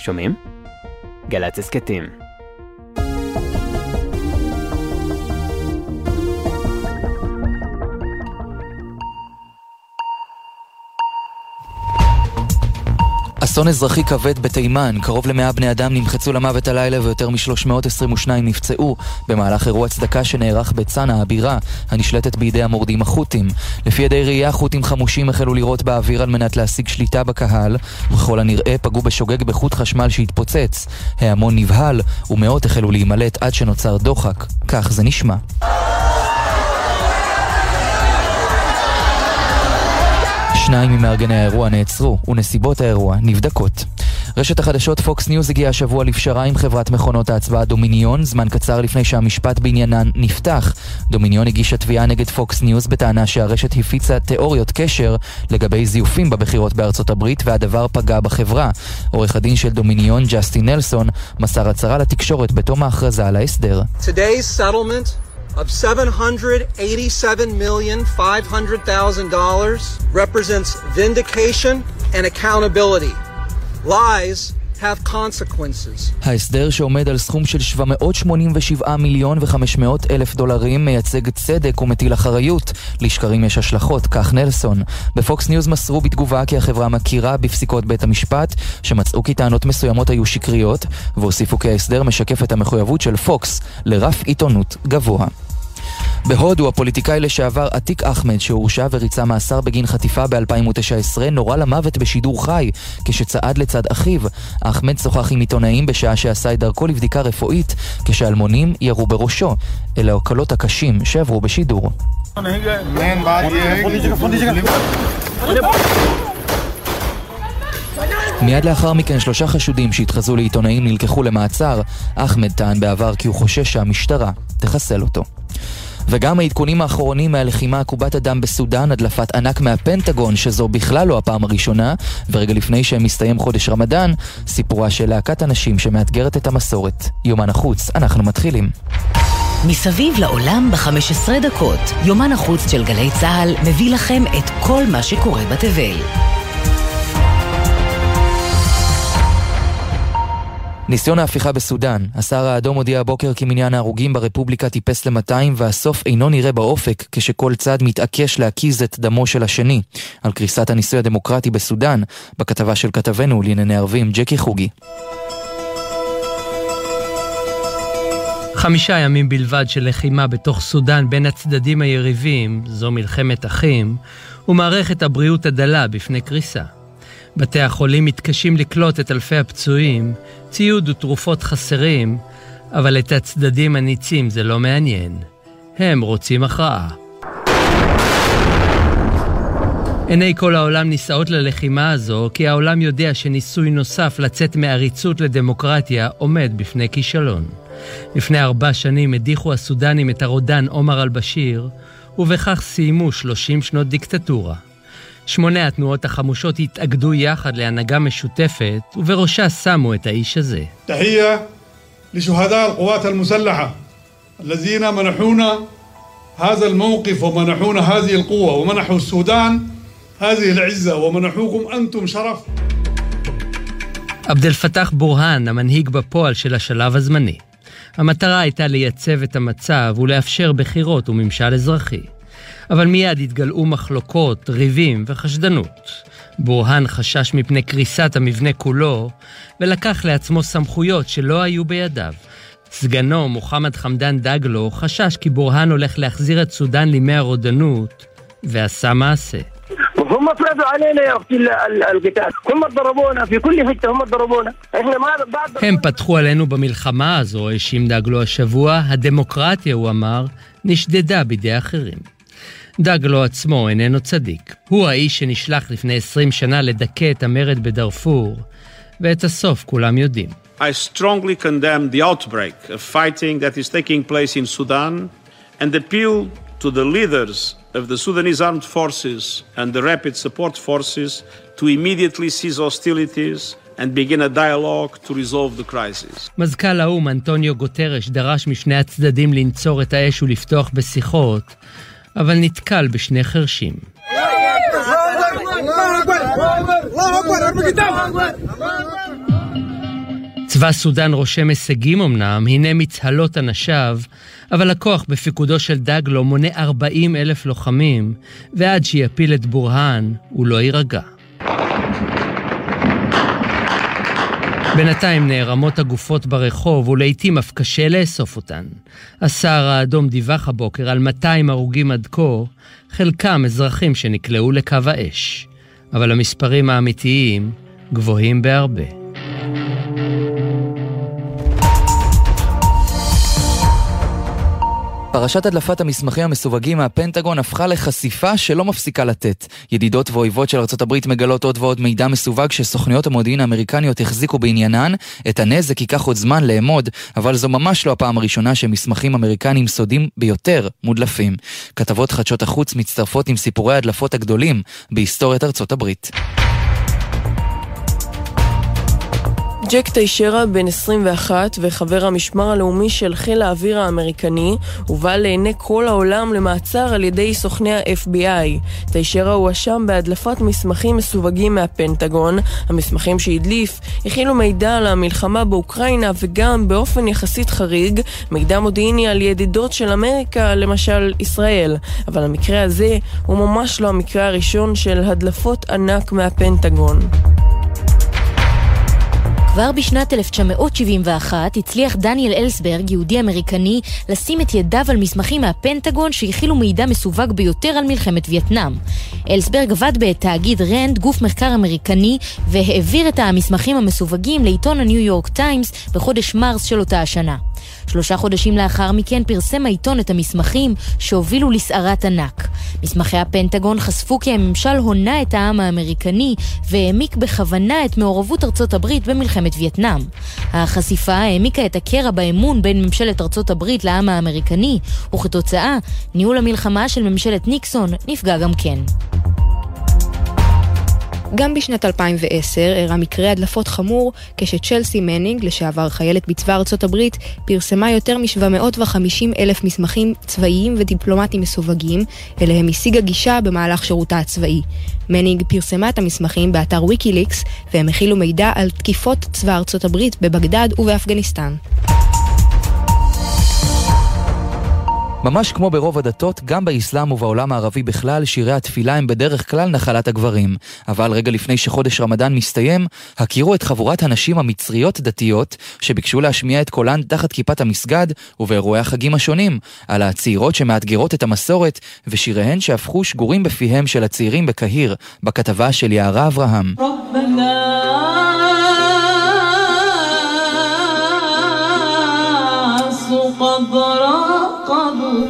שומעים? גל"צ הסכתים. אסון אזרחי כבד בתימן, קרוב למאה בני אדם נמחצו למוות הלילה ויותר מ-322 נפצעו במהלך אירוע צדקה שנערך בצנעא הבירה, הנשלטת בידי המורדים החות'ים. לפי ידי ראייה, החות'ים חמושים החלו לירות באוויר על מנת להשיג שליטה בקהל, וככל הנראה פגעו בשוגג בחוט חשמל שהתפוצץ. ההמון נבהל, ומאות החלו להימלט עד שנוצר דוחק. כך זה נשמע. שניים ממארגני האירוע נעצרו, ונסיבות האירוע נבדקות. רשת החדשות פוקס ניוז הגיעה השבוע לפשרה עם חברת מכונות ההצבעה דומיניון, זמן קצר לפני שהמשפט בעניינן נפתח. דומיניון הגישה תביעה נגד פוקס ניוז בטענה שהרשת הפיצה תיאוריות קשר לגבי זיופים בבחירות בארצות הברית והדבר פגע בחברה. עורך הדין של דומיניון, ג'סטין נלסון, מסר הצהרה לתקשורת בתום ההכרזה על ההסדר. Today's settlement of $787,500,000 represents vindication and accountability. Lies. ההסדר שעומד על סכום של 787 מיליון ו-500 אלף דולרים מייצג צדק ומטיל אחריות. לשקרים יש השלכות, כך נלסון. בפוקס ניוז מסרו בתגובה כי החברה מכירה בפסיקות בית המשפט, שמצאו כי טענות מסוימות היו שקריות, והוסיפו כי ההסדר משקף את המחויבות של פוקס לרף עיתונות גבוה. בהודו הפוליטיקאי לשעבר עתיק אחמד שהורשע וריצה מאסר בגין חטיפה ב-2019 נורה למוות בשידור חי כשצעד לצד אחיו. אחמד שוחח עם עיתונאים בשעה שעשה את דרכו לבדיקה רפואית כשאלמונים ירו בראשו. אלה הקולות הקשים שעברו בשידור. מיד לאחר מכן שלושה חשודים שהתחזו לעיתונאים נלקחו למעצר. אחמד טען בעבר כי הוא חושש שהמשטרה תחסל אותו. וגם העדכונים האחרונים מהלחימה עקובת הדם בסודאן, הדלפת ענק מהפנטגון, שזו בכלל לא הפעם הראשונה, ורגע לפני שמסתיים חודש רמדאן, סיפורה של להקת אנשים שמאתגרת את המסורת. יומן החוץ, אנחנו מתחילים. מסביב לעולם ב-15 דקות, יומן החוץ של גלי צה"ל מביא לכם את כל מה שקורה בתבל. ניסיון ההפיכה בסודאן. השר האדום הודיע הבוקר כי מניין ההרוגים ברפובליקה טיפס ל-200 והסוף אינו נראה באופק כשכל צד מתעקש להקיז את דמו של השני. על קריסת הניסוי הדמוקרטי בסודאן, בכתבה של כתבנו לענייני ערבים ג'קי חוגי. חמישה ימים בלבד של לחימה בתוך סודאן בין הצדדים היריבים, זו מלחמת אחים, ומערכת הבריאות הדלה בפני קריסה. בתי החולים מתקשים לקלוט את אלפי הפצועים, ציוד ותרופות חסרים, אבל את הצדדים הניצים זה לא מעניין. הם רוצים הכרעה. עיני כל העולם נישאות ללחימה הזו, כי העולם יודע שניסוי נוסף לצאת מעריצות לדמוקרטיה עומד בפני כישלון. לפני ארבע שנים הדיחו הסודנים את הרודן עומר אל-בשיר, ובכך סיימו 30 שנות דיקטטורה. שמונה התנועות החמושות התאגדו יחד להנהגה משותפת, ובראשה שמו את האיש הזה. תחיה לשהדא' القوات المسلحة الذين منحونا هذا الموقف ومنحونا هذه القوة ومنحوا السودان هذه العزة ومنحوكم أنتم شرف עבד אל פתח בורהאן, המנהיג בפועל של השלב הזמני. המטרה הייתה לייצב את המצב ולאפשר בחירות וממשל אזרחי. אבל מיד התגלעו מחלוקות, ריבים וחשדנות. בורהאן חשש מפני קריסת המבנה כולו, ולקח לעצמו סמכויות שלא היו בידיו. סגנו, מוחמד חמדאן דגלו, חשש כי בורהאן הולך להחזיר את סודאן לימי הרודנות, ועשה מעשה. هم فرضوا علينا يا اختي القتال هم ضربونا في كل حته هم ضربونا احنا ما بعد הם פתחו עלינו במלחמה הזו, האשים דגלו השבוע, הדמוקרטיה, הוא אמר, נשדדה בידי אחרים. דגלו עצמו איננו צדיק. הוא האיש שנשלח לפני 20 שנה לדכא את המרד בדארפור, ואת הסוף כולם יודעים. I strongly condemn the outbreak of fighting that is taking place in Sudan and appeal to the leaders of the Sudanese armed forces and the rapid support forces to immediately cease hostilities and begin a dialogue to resolve the crisis. מזכ"ל האו"ם אנטוניו גוטרש דרש משני הצדדים לנצור את האש ולפתוח בשיחות, אבל נתקל בשני חרשים. צבא סודאן רושם הישגים אמנם, הנה מצהלות אנשיו, אבל הכוח בפיקודו של דגלו מונה 40 אלף לוחמים, ועד שיפיל את בורהאן, הוא לא יירגע. בינתיים נערמות הגופות ברחוב, ולעיתים אף קשה לאסוף אותן. הסהר האדום דיווח הבוקר על 200 הרוגים עד כה, חלקם אזרחים שנקלעו לקו האש. אבל המספרים האמיתיים גבוהים בהרבה. פרשת הדלפת המסמכים המסווגים מהפנטגון הפכה לחשיפה שלא מפסיקה לתת. ידידות ואויבות של ארה"ב מגלות עוד ועוד מידע מסווג שסוכניות המודיעין האמריקניות החזיקו בעניינן. את הנזק ייקח עוד זמן לאמוד, אבל זו ממש לא הפעם הראשונה שמסמכים אמריקניים סודיים ביותר מודלפים. כתבות חדשות החוץ מצטרפות עם סיפורי ההדלפות הגדולים בהיסטוריית ארצות הברית. ג'ק טיישרה, בן 21 וחבר המשמר הלאומי של חיל האוויר האמריקני, הובא לעיני כל העולם למעצר על ידי סוכני ה-FBI. טיישרה הואשם בהדלפת מסמכים מסווגים מהפנטגון. המסמכים שהדליף הכילו מידע על המלחמה באוקראינה וגם, באופן יחסית חריג, מידע מודיעיני על ידידות של אמריקה, למשל ישראל. אבל המקרה הזה הוא ממש לא המקרה הראשון של הדלפות ענק מהפנטגון. כבר בשנת 1971 הצליח דניאל אלסברג, יהודי אמריקני, לשים את ידיו על מסמכים מהפנטגון שהכילו מידע מסווג ביותר על מלחמת וייטנאם. אלסברג עבד בתאגיד רנד, גוף מחקר אמריקני, והעביר את המסמכים המסווגים לעיתון הניו יורק טיימס בחודש מרס של אותה השנה. שלושה חודשים לאחר מכן פרסם העיתון את המסמכים שהובילו לסערת ענק. מסמכי הפנטגון חשפו כי הממשל הונה את העם האמריקני והעמיק בכוונה את מעורבות ארצות הברית במלחמת וייטנאם. החשיפה העמיקה את הקרע באמון בין ממשלת ארצות הברית לעם האמריקני, וכתוצאה, ניהול המלחמה של ממשלת ניקסון נפגע גם כן. גם בשנת 2010 אירע מקרה הדלפות חמור כשצ'לסי מנינג, לשעבר חיילת בצבא ארצות הברית, פרסמה יותר מ-750 אלף מסמכים צבאיים ודיפלומטיים מסווגים, אליהם השיגה גישה במהלך שירותה הצבאי. מנינג פרסמה את המסמכים באתר ויקיליקס, והם הכילו מידע על תקיפות צבא ארצות הברית בבגדד ובאפגניסטן. ממש כמו ברוב הדתות, גם באסלאם ובעולם הערבי בכלל, שירי התפילה הם בדרך כלל נחלת הגברים. אבל רגע לפני שחודש רמדאן מסתיים, הכירו את חבורת הנשים המצריות דתיות, שביקשו להשמיע את קולן תחת כיפת המסגד ובאירועי החגים השונים, על הצעירות שמאתגרות את המסורת, ושיריהן שהפכו שגורים בפיהם של הצעירים בקהיר, בכתבה של יערה אברהם.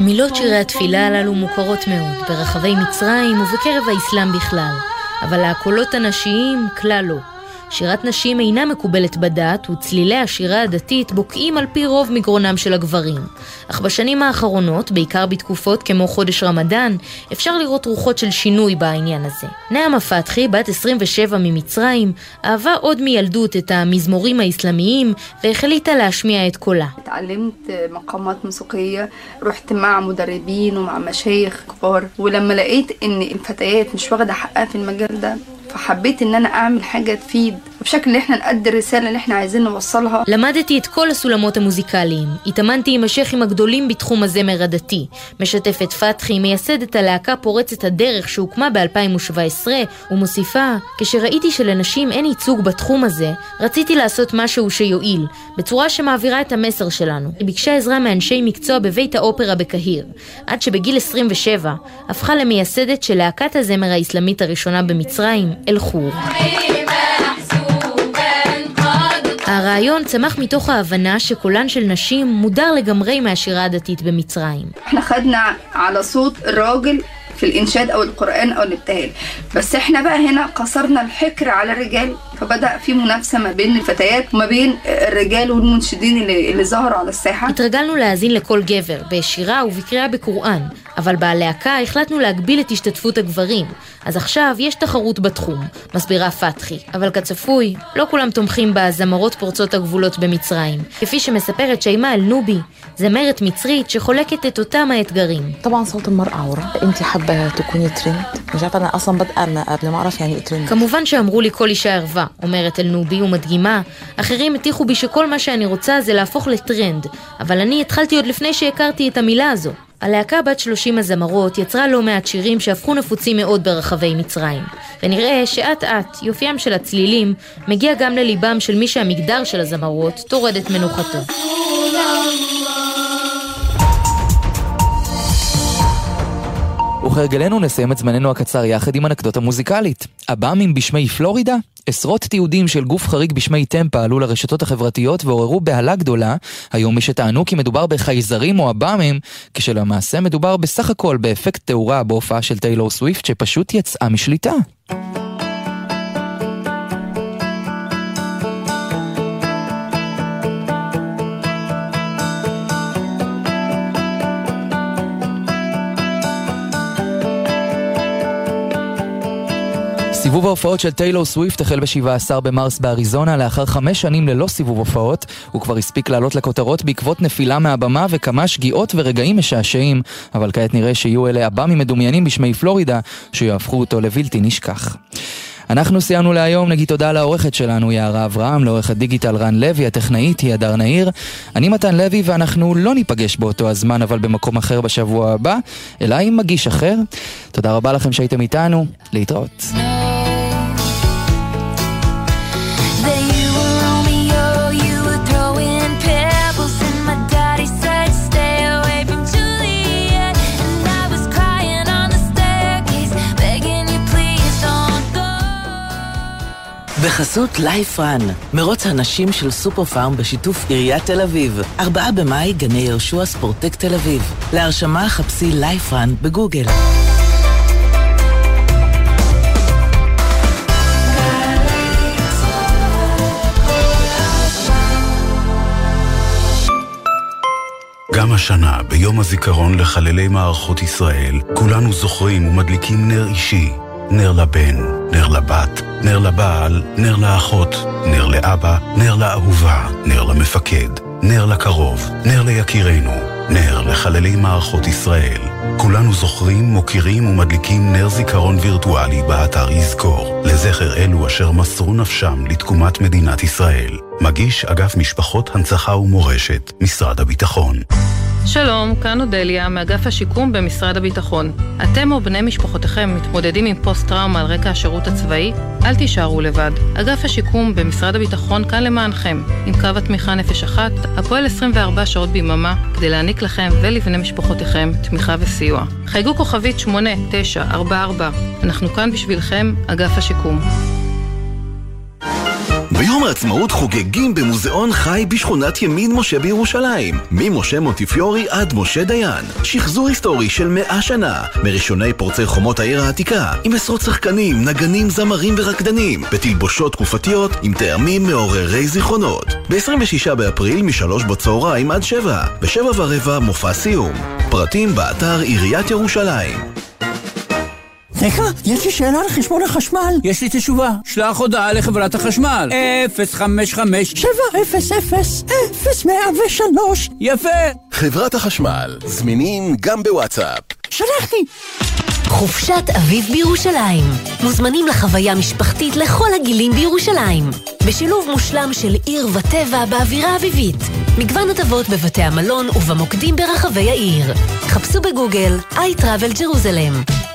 מילות שירי התפילה הללו מוכרות מאוד ברחבי מצרים ובקרב האסלאם בכלל, אבל הקולות הנשיים כלל לא. שירת נשים אינה מקובלת בדת, וצלילי השירה הדתית בוקעים על פי רוב מגרונם של הגברים. אך בשנים האחרונות, בעיקר בתקופות כמו חודש רמדאן, אפשר לראות רוחות של שינוי בעניין הזה. נעמה פתחי, בת 27 ממצרים, אהבה עוד מילדות את המזמורים האסלאמיים, והחליטה להשמיע את קולה. اتعلمت مقامات موسيقية رحت مع مدربين ومع مشايخ كبار ولما لقيت ان الفتيات مش واخدة حقها في المجال ده فحبيت إن أنا أعمل حاجة تفيد وبشكل اللي احنا نأدي الرسالة اللي احنا عايزين نوصلها למדתי את כל הסולמות המוזיקליים, התאמנתי עם השייחים הגדולים בתחום הזמר הדתי. משתפת פתחי, מייסדת הלהקה פורצת הדרך שהוקמה ב-2017, ומוסיפה, כשראיתי שלנשים אין ייצוג בתחום הזה, רציתי לעשות משהו שיועיל, בצורה שמעבירה את המסר שלנו. היא ביקשה עזרה מאנשי מקצוע בבית האופרה בקהיר, עד שבגיל 27 הפכה למייסדת של להקת הזמר האסלאמית הראשונה במצרים, אל-חור. הרעיון צמח מתוך ההבנה שקולן של נשים מודר לגמרי מהשירה הדתית במצרים. احنا خدنا على صوت الراجل في الإنشاد أو القرآن أو الابتهال بس احنا بقى هنا قصرنا الحكر على الرجال فبدأ في منافسة ما بين الفتيات وما بين الرجال والمنشدين اللي, اللي ظهروا على الساحة התרגלנו להאזין לכל גבר, בשירה ובקריאה בקוראן, אבל בלהקה החלטנו להגביל את השתתפות הגברים, אז עכשיו יש תחרות בתחום, מסבירה פתחי, אבל כצפוי, לא כולם תומכים בזמרות פורצות הגבולות במצרים, כפי שמספרת שיימה אל-נובי, זמרת מצרית שחולקת את אותם האתגרים. כמובן שאמרו לי כל אישה ערווה, אומרת אל-נובי ומדגימה, אחרים הטיחו בי שכל מה שאני רוצה זה להפוך לטרנד, אבל אני התחלתי עוד לפני שהכרתי את המילה הזו. הלהקה בת 30 הזמרות יצרה לא מעט שירים שהפכו נפוצים מאוד ברחבי מצרים. ונראה שאט אט יופיים של הצלילים מגיע גם לליבם של מי שהמגדר של הזמרות טורד את מנוחתו. וכהרגלנו נסיים את זמננו הקצר יחד עם אנקדוטה מוזיקלית. עב"מים בשמי פלורידה? עשרות תיעודים של גוף חריג בשמי טמפה עלו לרשתות החברתיות ועוררו בהלה גדולה. היום מי שטענו כי מדובר בחייזרים או עב"מים, כשלמעשה מדובר בסך הכל באפקט תאורה בהופעה של טיילור סוויפט שפשוט יצאה משליטה. סיבוב ההופעות של טיילור סוויפט החל ב-17 במרס באריזונה לאחר חמש שנים ללא סיבוב הופעות. הוא כבר הספיק לעלות לכותרות בעקבות נפילה מהבמה וכמה שגיאות ורגעים משעשעים, אבל כעת נראה שיהיו אלה עב"מים מדומיינים בשמי פלורידה, שיהפכו אותו לבלתי נשכח. אנחנו סיימנו להיום, נגיד תודה לעורכת שלנו יערה אברהם, לעורך הדיגיטל רן לוי, הטכנאית היא הדר נהיר. אני מתן לוי ואנחנו לא ניפגש באותו הזמן אבל במקום אחר בשבוע הבא, אלא עם מגיש אחר. תודה רבה לכם שהייתם איתנו, להתראות. בחסות לייפרן, מרוץ הנשים של סופר פארם בשיתוף עיריית תל אביב. 4 במאי, גני יהושע ספורטק תל אביב. להרשמה חפשי לייפרן בגוגל. גם השנה, ביום הזיכרון לחללי מערכות ישראל, כולנו זוכרים ומדליקים נר אישי. נר לבן, נר לבת, נר לבעל, נר לאחות, נר לאבא, נר לאהובה, נר למפקד, נר לקרוב, נר ליקירנו, נר לחללי מערכות ישראל. כולנו זוכרים, מוקירים ומדליקים נר זיכרון וירטואלי באתר יזכור, לזכר אלו אשר מסרו נפשם לתקומת מדינת ישראל. מגיש אגף משפחות הנצחה ומורשת, משרד הביטחון. שלום, כאן אודליה, מאגף השיקום במשרד הביטחון. אתם או בני משפחותיכם מתמודדים עם פוסט-טראומה על רקע השירות הצבאי? אל תישארו לבד. אגף השיקום במשרד הביטחון כאן למענכם, עם קו התמיכה נפש אחת, הפועל 24 שעות ביממה, כדי להעניק לכם ולבני משפחותיכם תמיכה וסיוע. חייגו כוכבית 8944, אנחנו כאן בשבילכם, אגף השיקום. ביום העצמאות חוגגים במוזיאון חי בשכונת ימין משה בירושלים. ממשה מונטיפיורי עד משה דיין. שחזור היסטורי של מאה שנה, מראשוני פורצי חומות העיר העתיקה, עם עשרות שחקנים, נגנים, זמרים ורקדנים, בתלבושות תקופתיות עם טעמים מעוררי זיכרונות. ב-26 באפריל משלוש בצהריים עד שבע, בשבע ורבע מופע סיום. פרטים באתר עיריית ירושלים. סליחה, יש לי שאלה על חשבון החשמל. יש לי תשובה. שלח הודעה לחברת החשמל. 055 700 0103 יפה. חברת החשמל, זמינים גם בוואטסאפ. שלחתי. חופשת אביב בירושלים. מוזמנים לחוויה משפחתית לכל הגילים בירושלים. בשילוב מושלם של עיר וטבע באווירה אביבית. מגוון הטבות בבתי המלון ובמוקדים ברחבי העיר. חפשו בגוגל iTravel Jerusalem.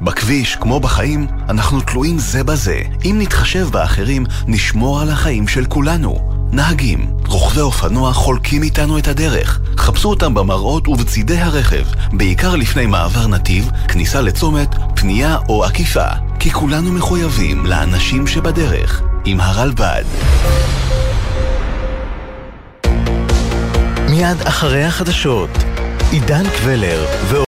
בכביש, כמו בחיים, אנחנו תלויים זה בזה. אם נתחשב באחרים, נשמור על החיים של כולנו. נהגים, רוכבי אופנוע חולקים איתנו את הדרך. חפשו אותם במראות ובצידי הרכב, בעיקר לפני מעבר נתיב, כניסה לצומת, פנייה או עקיפה. כי כולנו מחויבים לאנשים שבדרך. עם הרלב"ד. מיד אחרי החדשות, עידן קבלר ו...